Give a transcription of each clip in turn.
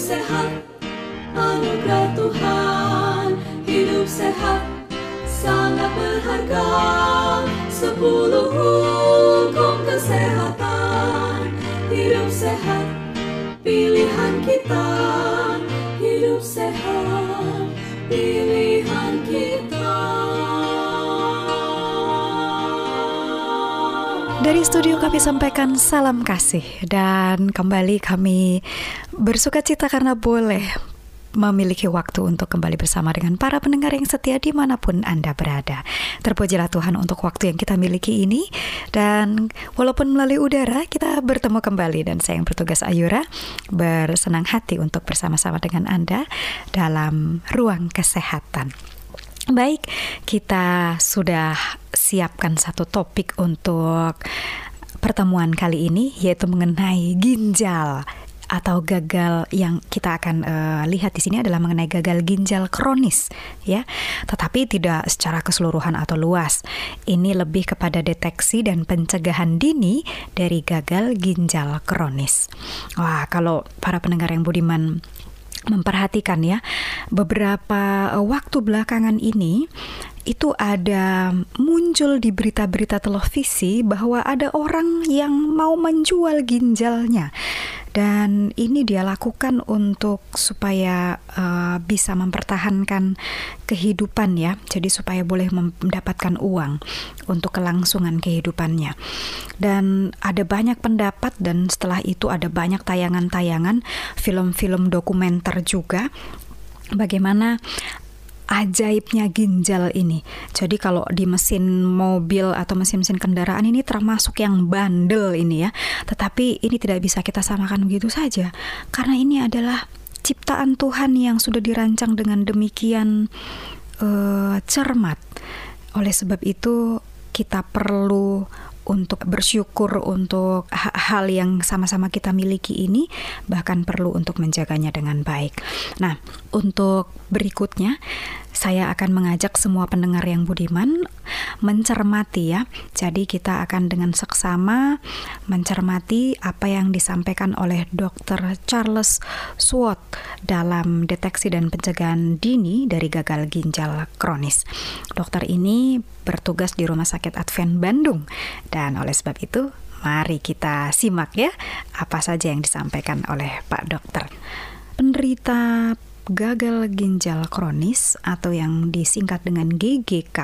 sehat. Anugerah Tuhan hidup sehat. Sangat berharga. Sepuluh hukum kesehatan Dari studio kami sampaikan salam kasih dan kembali kami bersuka cita karena boleh memiliki waktu untuk kembali bersama dengan para pendengar yang setia di mana pun Anda berada. Terpujilah Tuhan untuk waktu yang kita miliki ini dan walaupun melalui udara kita bertemu kembali dan saya yang bertugas Ayura bersenang hati untuk bersama-sama dengan Anda dalam ruang kesehatan. Baik, kita sudah siapkan satu topik untuk pertemuan kali ini yaitu mengenai ginjal atau gagal yang kita akan uh, lihat di sini adalah mengenai gagal ginjal kronis ya. Tetapi tidak secara keseluruhan atau luas. Ini lebih kepada deteksi dan pencegahan dini dari gagal ginjal kronis. Wah, kalau para pendengar yang budiman memperhatikan ya beberapa waktu belakangan ini itu ada muncul di berita-berita televisi bahwa ada orang yang mau menjual ginjalnya. Dan ini dia lakukan untuk supaya uh, bisa mempertahankan kehidupan ya. Jadi supaya boleh mendapatkan uang untuk kelangsungan kehidupannya. Dan ada banyak pendapat dan setelah itu ada banyak tayangan-tayangan film-film dokumenter juga. Bagaimana ajaibnya ginjal ini. Jadi kalau di mesin mobil atau mesin-mesin kendaraan ini termasuk yang bandel ini ya. Tetapi ini tidak bisa kita samakan begitu saja. Karena ini adalah ciptaan Tuhan yang sudah dirancang dengan demikian uh, cermat. Oleh sebab itu kita perlu untuk bersyukur untuk hal yang sama-sama kita miliki ini bahkan perlu untuk menjaganya dengan baik. Nah, untuk berikutnya saya akan mengajak semua pendengar yang budiman mencermati ya. Jadi kita akan dengan seksama mencermati apa yang disampaikan oleh Dr. Charles Swot dalam deteksi dan pencegahan dini dari gagal ginjal kronis. Dokter ini bertugas di Rumah Sakit Advent Bandung dan oleh sebab itu mari kita simak ya apa saja yang disampaikan oleh Pak Dokter. Penderita gagal ginjal kronis atau yang disingkat dengan GGK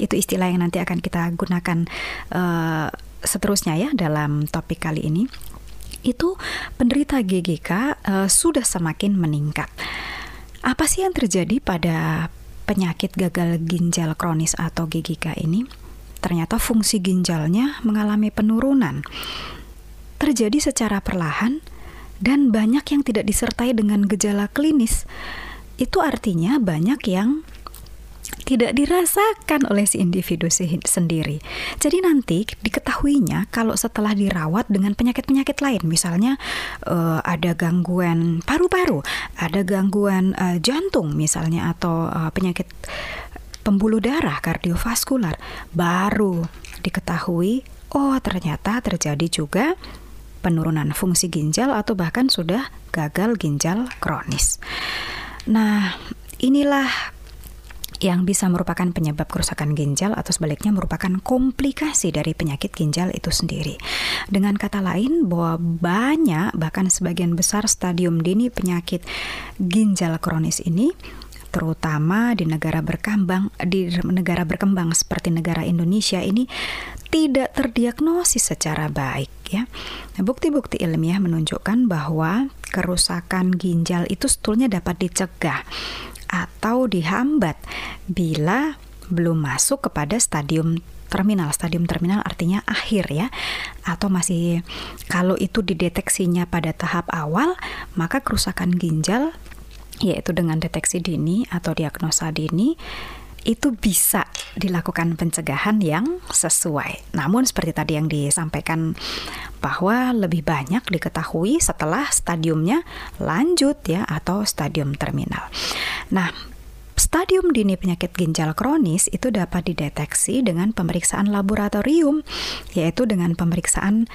itu istilah yang nanti akan kita gunakan uh, seterusnya ya dalam topik kali ini itu penderita GGK uh, eh, sudah semakin meningkat. Apa sih yang terjadi pada penyakit gagal ginjal kronis atau GGK ini? Ternyata fungsi ginjalnya mengalami penurunan. Terjadi secara perlahan dan banyak yang tidak disertai dengan gejala klinis. Itu artinya banyak yang tidak dirasakan oleh si individu sendiri. Jadi nanti diketahuinya kalau setelah dirawat dengan penyakit-penyakit lain, misalnya uh, ada gangguan paru-paru, ada gangguan uh, jantung misalnya atau uh, penyakit pembuluh darah kardiovaskular, baru diketahui oh ternyata terjadi juga penurunan fungsi ginjal atau bahkan sudah gagal ginjal kronis. Nah, inilah yang bisa merupakan penyebab kerusakan ginjal atau sebaliknya merupakan komplikasi dari penyakit ginjal itu sendiri. Dengan kata lain bahwa banyak bahkan sebagian besar stadium dini penyakit ginjal kronis ini terutama di negara berkembang di negara berkembang seperti negara Indonesia ini tidak terdiagnosis secara baik ya. Nah, bukti-bukti ilmiah menunjukkan bahwa kerusakan ginjal itu sebetulnya dapat dicegah atau dihambat bila belum masuk kepada stadium terminal. Stadium terminal artinya akhir ya. Atau masih kalau itu dideteksinya pada tahap awal, maka kerusakan ginjal yaitu dengan deteksi dini atau diagnosa dini itu bisa dilakukan pencegahan yang sesuai. Namun seperti tadi yang disampaikan bahwa lebih banyak diketahui setelah stadiumnya lanjut ya atau stadium terminal. Nah, Stadium dini penyakit ginjal kronis itu dapat dideteksi dengan pemeriksaan laboratorium, yaitu dengan pemeriksaan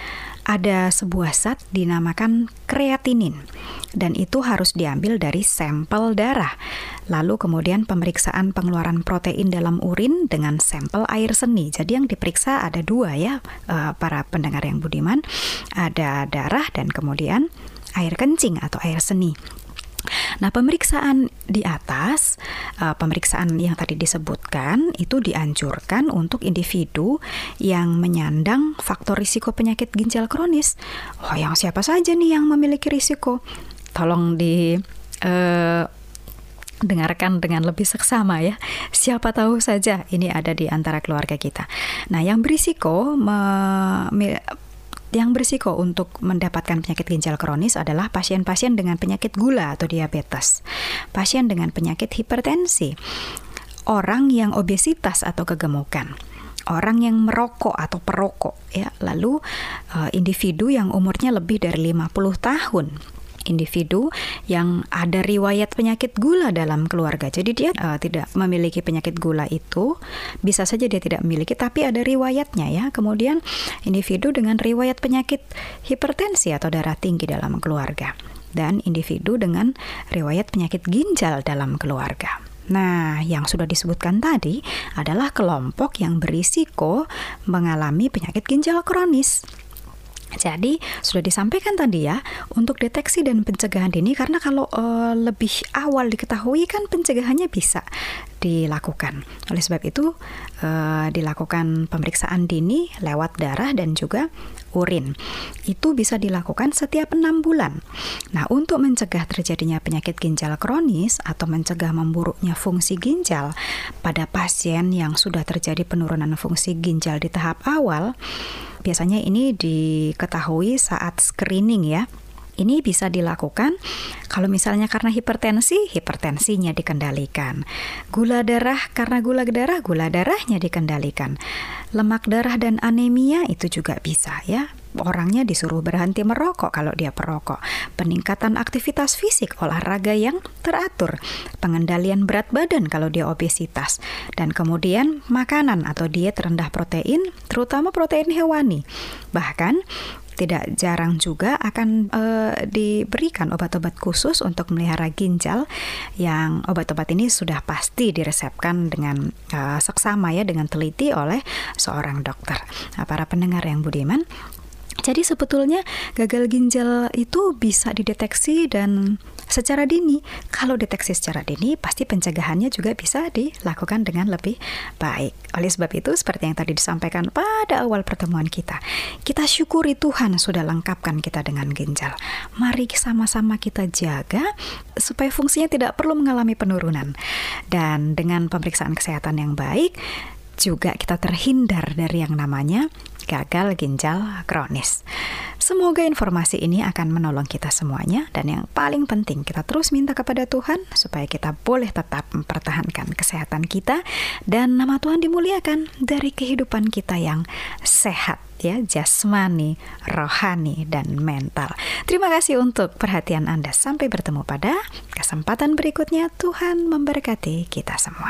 ada sebuah zat dinamakan kreatinin, dan itu harus diambil dari sampel darah. Lalu kemudian pemeriksaan pengeluaran protein dalam urin dengan sampel air seni. Jadi yang diperiksa ada dua ya, eh, para pendengar yang budiman, ada darah dan kemudian air kencing atau air seni. Nah, pemeriksaan di atas, uh, pemeriksaan yang tadi disebutkan itu dianjurkan untuk individu yang menyandang faktor risiko penyakit ginjal kronis. Oh, yang siapa saja nih yang memiliki risiko? Tolong di uh, dengarkan dengan lebih seksama ya. Siapa tahu saja ini ada di antara keluarga kita. Nah, yang berisiko me, yang berisiko untuk mendapatkan penyakit ginjal kronis adalah pasien-pasien dengan penyakit gula atau diabetes, pasien dengan penyakit hipertensi, orang yang obesitas atau kegemukan, orang yang merokok atau perokok ya, lalu uh, individu yang umurnya lebih dari 50 tahun individu yang ada riwayat penyakit gula dalam keluarga. Jadi dia uh, tidak memiliki penyakit gula itu, bisa saja dia tidak memiliki tapi ada riwayatnya ya. Kemudian individu dengan riwayat penyakit hipertensi atau darah tinggi dalam keluarga dan individu dengan riwayat penyakit ginjal dalam keluarga. Nah, yang sudah disebutkan tadi adalah kelompok yang berisiko mengalami penyakit ginjal kronis. Jadi sudah disampaikan tadi ya untuk deteksi dan pencegahan dini karena kalau uh, lebih awal diketahui kan pencegahannya bisa dilakukan. Oleh sebab itu uh, dilakukan pemeriksaan dini lewat darah dan juga urin. Itu bisa dilakukan setiap enam bulan. Nah untuk mencegah terjadinya penyakit ginjal kronis atau mencegah memburuknya fungsi ginjal pada pasien yang sudah terjadi penurunan fungsi ginjal di tahap awal biasanya ini diketahui saat screening ya. Ini bisa dilakukan kalau misalnya karena hipertensi, hipertensinya dikendalikan. Gula darah karena gula darah, gula darahnya dikendalikan. Lemak darah dan anemia itu juga bisa ya orangnya disuruh berhenti merokok kalau dia perokok, peningkatan aktivitas fisik, olahraga yang teratur, pengendalian berat badan kalau dia obesitas, dan kemudian makanan atau diet rendah protein, terutama protein hewani. Bahkan tidak jarang juga akan e, diberikan obat-obat khusus untuk melihara ginjal yang obat-obat ini sudah pasti diresepkan dengan e, seksama ya dengan teliti oleh seorang dokter. Nah, para pendengar yang budiman, jadi sebetulnya gagal ginjal itu bisa dideteksi dan secara dini. Kalau deteksi secara dini, pasti pencegahannya juga bisa dilakukan dengan lebih baik. Oleh sebab itu, seperti yang tadi disampaikan pada awal pertemuan kita, kita syukuri Tuhan sudah lengkapkan kita dengan ginjal. Mari sama-sama kita jaga supaya fungsinya tidak perlu mengalami penurunan. Dan dengan pemeriksaan kesehatan yang baik, juga kita terhindar dari yang namanya gagal ginjal kronis. Semoga informasi ini akan menolong kita semuanya dan yang paling penting kita terus minta kepada Tuhan supaya kita boleh tetap mempertahankan kesehatan kita dan nama Tuhan dimuliakan dari kehidupan kita yang sehat ya jasmani, rohani dan mental. Terima kasih untuk perhatian Anda. Sampai bertemu pada kesempatan berikutnya. Tuhan memberkati kita semua.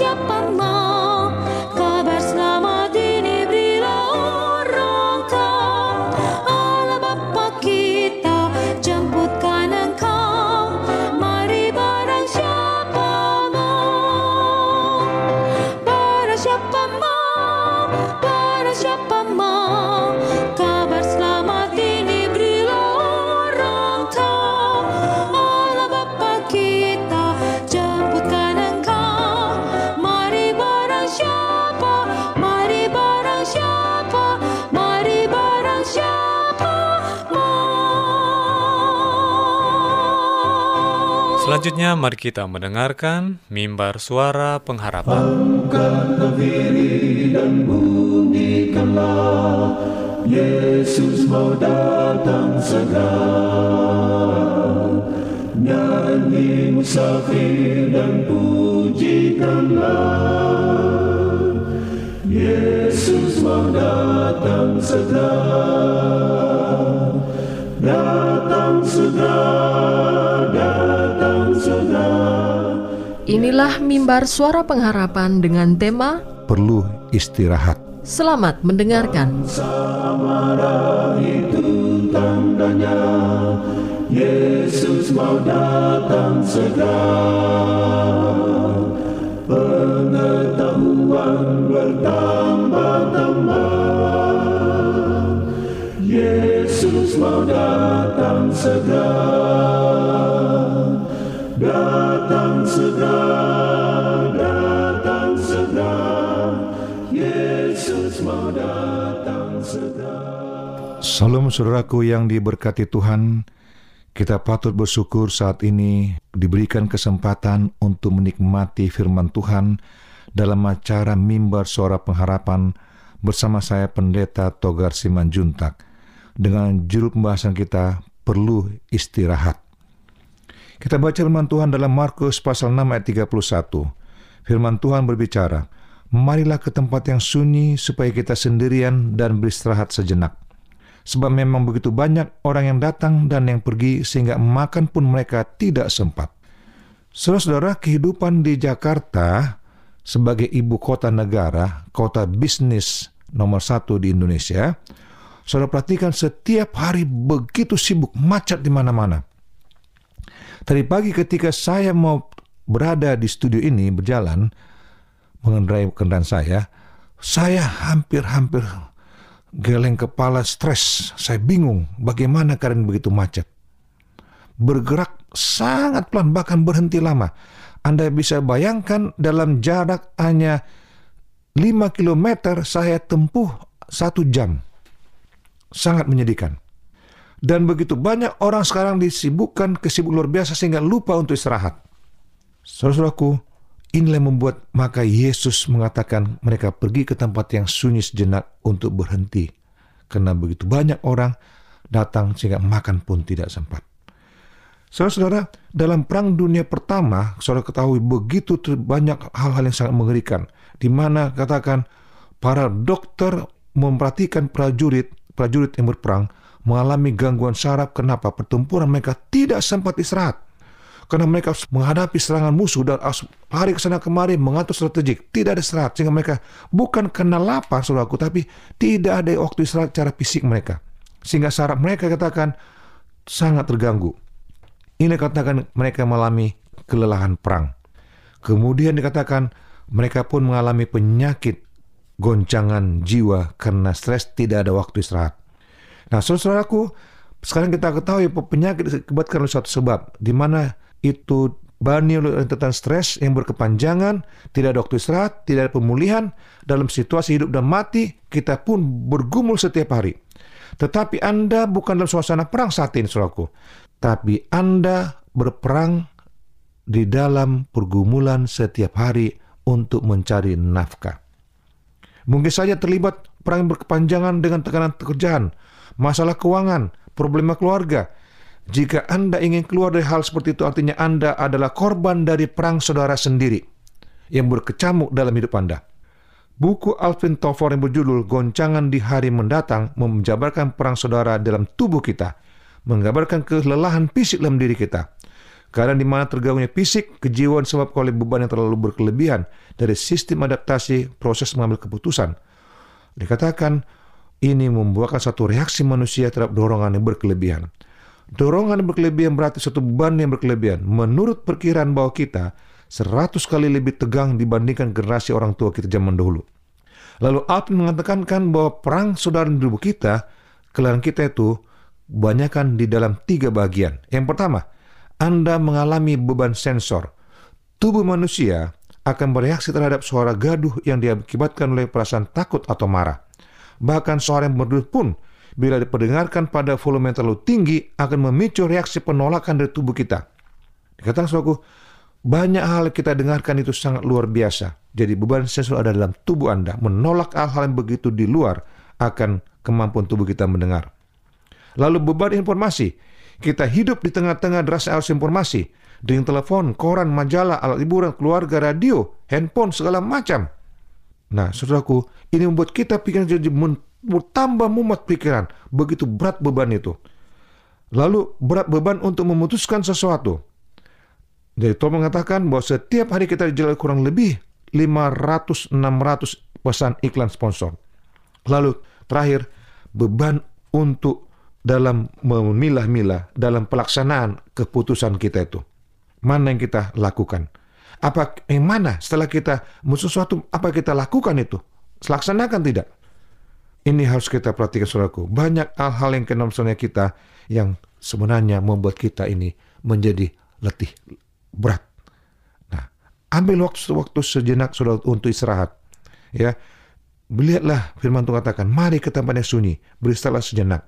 siapa mau. Selanjutnya mari kita mendengarkan mimbar suara pengharapan. Yesus mau datang segera. Nyanyi musafir dan pujikanlah. Yesus mau datang segera. Datang segera Inilah mimbar suara pengharapan dengan tema perlu istirahat. Selamat mendengarkan. Itu tandanya Yesus mau datang segera Pengetahuan bertambah-tambah Yesus mau datang segera Datang Salam saudaraku yang diberkati Tuhan, kita patut bersyukur saat ini diberikan kesempatan untuk menikmati firman Tuhan dalam acara mimbar suara pengharapan bersama saya Pendeta Togar Simanjuntak dengan judul pembahasan kita perlu istirahat. Kita baca firman Tuhan dalam Markus pasal 6 ayat 31. Firman Tuhan berbicara, Marilah ke tempat yang sunyi supaya kita sendirian dan beristirahat sejenak. Sebab memang begitu banyak orang yang datang dan yang pergi sehingga makan pun mereka tidak sempat. Saudara-saudara, kehidupan di Jakarta sebagai ibu kota negara, kota bisnis nomor satu di Indonesia, saudara perhatikan setiap hari begitu sibuk, macet di mana-mana. Tadi pagi ketika saya mau berada di studio ini berjalan, mengendarai kendaraan saya, saya hampir-hampir geleng kepala stres. Saya bingung bagaimana keadaan begitu macet. Bergerak sangat pelan bahkan berhenti lama. Anda bisa bayangkan dalam jarak hanya 5 km saya tempuh satu jam. Sangat menyedihkan. Dan begitu banyak orang sekarang disibukkan kesibuk luar biasa sehingga lupa untuk istirahat. Saudaraku, inilah yang membuat maka Yesus mengatakan mereka pergi ke tempat yang sunyi sejenak untuk berhenti. Karena begitu banyak orang datang sehingga makan pun tidak sempat. Saudara-saudara, dalam perang dunia pertama, saudara ketahui begitu banyak hal-hal yang sangat mengerikan. Di mana katakan para dokter memperhatikan prajurit, prajurit yang berperang, mengalami gangguan saraf. Kenapa? Pertempuran mereka tidak sempat istirahat. Karena mereka menghadapi serangan musuh dan lari ke sana kemari mengatur strategik. Tidak ada istirahat. Sehingga mereka bukan kena lapar, saudaraku, tapi tidak ada waktu istirahat secara fisik mereka. Sehingga saraf mereka katakan sangat terganggu. Ini katakan mereka mengalami kelelahan perang. Kemudian dikatakan mereka pun mengalami penyakit goncangan jiwa karena stres tidak ada waktu istirahat. Nah, saudaraku, sekarang kita ketahui penyakit disebabkan oleh suatu sebab, di mana itu bani oleh rentetan stres yang berkepanjangan, tidak ada waktu istirahat, tidak ada pemulihan, dalam situasi hidup dan mati, kita pun bergumul setiap hari. Tetapi Anda bukan dalam suasana perang saat ini, saudaraku. Tapi Anda berperang di dalam pergumulan setiap hari untuk mencari nafkah. Mungkin saja terlibat perang berkepanjangan dengan tekanan pekerjaan, masalah keuangan, problema keluarga. Jika Anda ingin keluar dari hal seperti itu, artinya Anda adalah korban dari perang saudara sendiri yang berkecamuk dalam hidup Anda. Buku Alvin Toffler yang berjudul Goncangan di Hari Mendatang menjabarkan perang saudara dalam tubuh kita, menggambarkan kelelahan fisik dalam diri kita. Karena di mana tergabungnya fisik, kejiwaan sebab oleh beban yang terlalu berkelebihan dari sistem adaptasi proses mengambil keputusan. Dikatakan ini membuahkan satu reaksi manusia terhadap dorongan yang berkelebihan. Dorongan yang berkelebihan berarti suatu beban yang berkelebihan. Menurut perkiraan bahwa kita seratus kali lebih tegang dibandingkan generasi orang tua kita zaman dahulu. Lalu Alvin mengatakan kan bahwa perang saudara di tubuh kita, kelelahan kita itu banyakkan di dalam tiga bagian. Yang pertama, Anda mengalami beban sensor. Tubuh manusia akan bereaksi terhadap suara gaduh yang diakibatkan oleh perasaan takut atau marah. Bahkan suara yang merdu pun bila diperdengarkan pada volume yang terlalu tinggi akan memicu reaksi penolakan dari tubuh kita. Dikatakan saudaraku, banyak hal kita dengarkan itu sangat luar biasa. Jadi beban seksual ada dalam tubuh Anda. Menolak hal-hal yang begitu di luar akan kemampuan tubuh kita mendengar. Lalu beban informasi. Kita hidup di tengah-tengah deras arus informasi. Dengan telepon, koran, majalah, alat hiburan, keluarga, radio, handphone, segala macam. Nah, saudaraku, ini membuat kita pikiran jadi bertambah mumet pikiran. Begitu berat beban itu. Lalu berat beban untuk memutuskan sesuatu. Jadi Tom mengatakan bahwa setiap hari kita dijalani kurang lebih 500-600 pesan iklan sponsor. Lalu terakhir beban untuk dalam memilah-milah dalam pelaksanaan keputusan kita itu. Mana yang kita lakukan? Apa yang mana setelah kita sesuatu apa kita lakukan itu? Laksanakan tidak? Ini harus kita perhatikan saudaraku. Banyak hal-hal yang kena kita yang sebenarnya membuat kita ini menjadi letih, berat. Nah, ambil waktu-waktu sejenak saudara untuk istirahat. Ya, Lihatlah firman Tuhan katakan, mari ke tempat yang sunyi, beristirahatlah sejenak.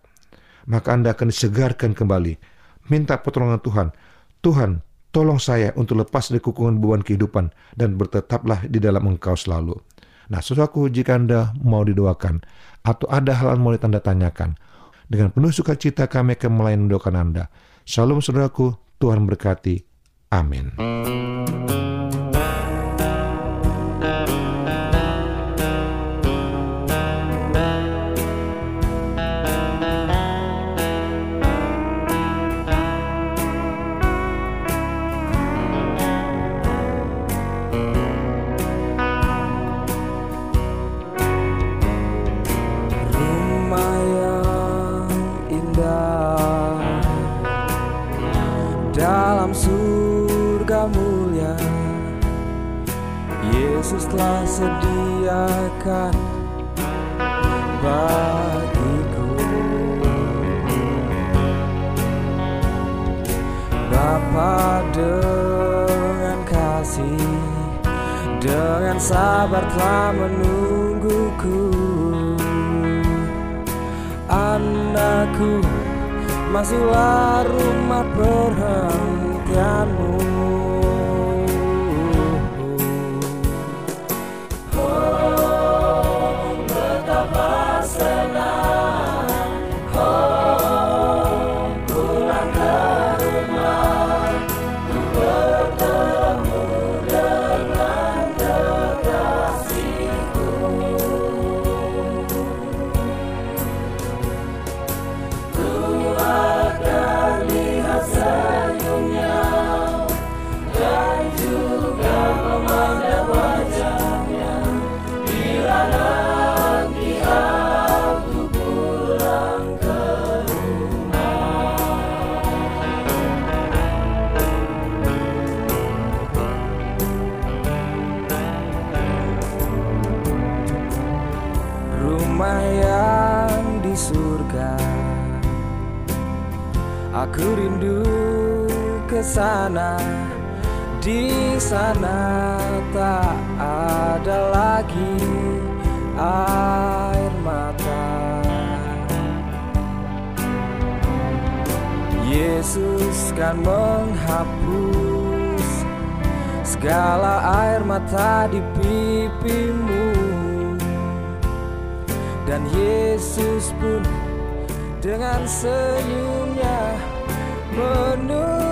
Maka Anda akan disegarkan kembali. Minta pertolongan Tuhan. Tuhan, tolong saya untuk lepas dari kukungan beban kehidupan dan bertetaplah di dalam engkau selalu. Nah, saudaraku, jika Anda mau didoakan atau ada hal yang mau ditanda tanyakan, dengan penuh sukacita kami akan melayani mendoakan Anda. Shalom saudaraku, Tuhan berkati. Amin. Masuklah rumah perhentianmu rumah yang di surga. Aku rindu ke sana. Di sana tak ada lagi air mata. Yesus kan menghapus segala air mata di pipimu dan Yesus pun dengan senyumnya menunggumu.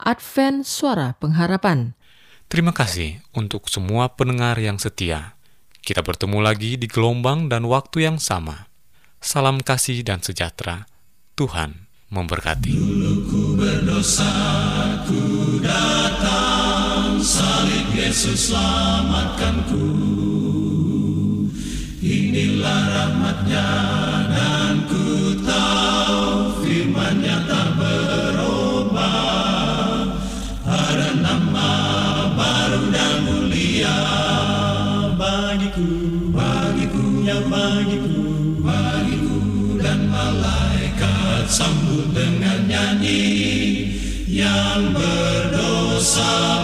Advent Suara Pengharapan. Terima kasih untuk semua pendengar yang setia. Kita bertemu lagi di gelombang dan waktu yang sama. Salam kasih dan sejahtera. Tuhan memberkati. sambut dengan nyanyi yang berdosa.